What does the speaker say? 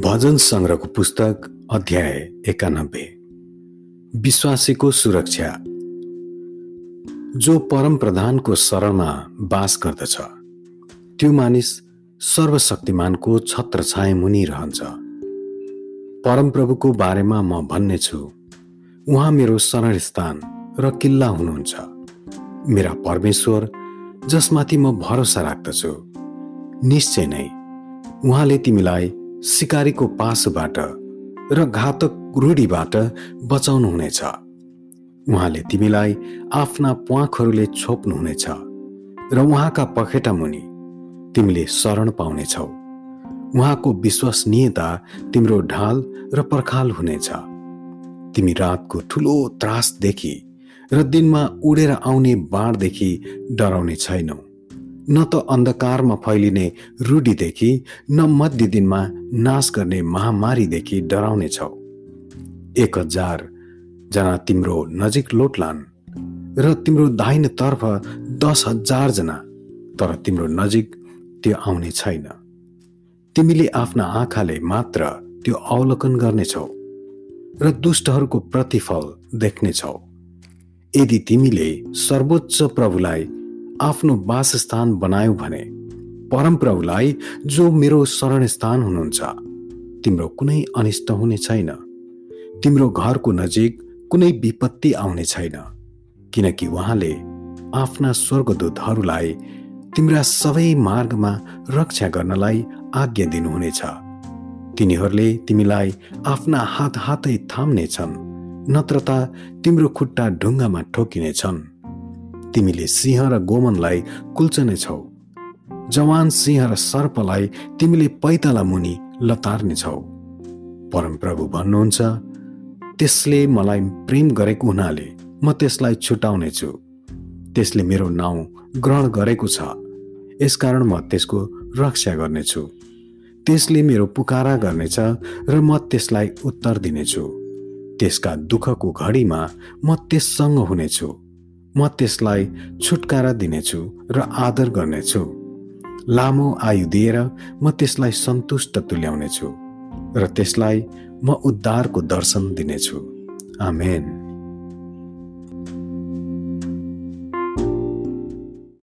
भजन सङ्ग्रहको पुस्तक अध्याय एकानब्बे। विश्वासीको सुरक्षा। जो परम प्रधानको शरणमा बास गर्दछ त्यो मानिस सर्वशक्तिमानको छत्र छाए मुनि रहन्छ। परमप्रभुको बारेमा म भन्ने छु उहाँ मेरो शरण स्थान र किल्ला हुनुहुन्छ। मेरा परमेश्वर जसमाथि म भरोसा राख्दछु निश्चय नै उहाँले तिमीलाई सिकारीको पासोबाट र घातक रूढीबाट बचाउनुहुनेछ। उहाँले तिमीलाई आफ्ना प्वाखहरूले छोप्नुहुनेछ र उहाँका पखेटा मुनि तिमीले शरण पाउनेछौ। उहाँको विश्वसनीयता तिम्रो ढाल र पर्खाल हुनेछ। तिमी रातको ठुलो त्रासदेखि र दिनमा उडेर आउने बाँडदेखि डराउने छैनौ। न त अन्धकारमा फैलिने रूढीदेखि न मध्य दिनमा नाश गर्ने महामारीदेखि डराउने छौ एक हजार जना तिम्रो नजिक लोटलान् र तिम्रो दाहिनेतर्फ दस हजार जना तर तिम्रो नजिक त्यो आउने छैन। तिमीले आफ्ना आँखाले मात्र त्यो अवलोकन गर्नेछौ र दुष्टहरूको प्रतिफल देख्नेछौ। यदि तिमीले सर्वोच्च प्रभुलाई आफ्नो वासस्थान बनायौ भने परमप्रभुलाई जो मेरो शरण स्थान हुनुहुन्छ तिम्रो कुनै अनिष्ट हुने छैन। तिम्रो घरको नजिक कुनै विपत्ति आउने छैन किनकि उहाँले आफ्ना स्वर्गदूतहरूलाई तिम्रा सबै मार्गमा रक्षा गर्नलाई आज्ञा दिनुहुनेछ। तिनीहरूले तिमीलाई आफ्ना हात हातै थाम्नेछन् नत्र त तिम्रो खुट्टा ढुङ्गामा ठोकिनेछन्। तिमीले सिंह र गोमनलाई कुल्चनेछौ जवान सिंह र सर्पलाई तिमीले पैताला मुनि लतार्नेछौ परमप्रभु भन्नुहुन्छ त्यसले मलाई प्रेम गरेको हुनाले म त्यसलाई छुटाउने छु त्यसले मेरो नाउँ ग्रहण गरेको छ। यसकारण म त्यसको रक्षा गर्नेछु। त्यसले मेरो पुकारा गर्नेछ र म त्यसलाई उत्तर दिनेछु। त्यसका दुःखको घडीमा म त्यससँग हुनेछु। म त्यसलाई छुटकारा दिनेछु र आदर गर्नेछु। लामो आयु दिएर म त्यसलाई सन्तुष्ट तुल्याउनेछु र त्यसलाई म उद्धारको दर्शन दिनेछु। आमेन।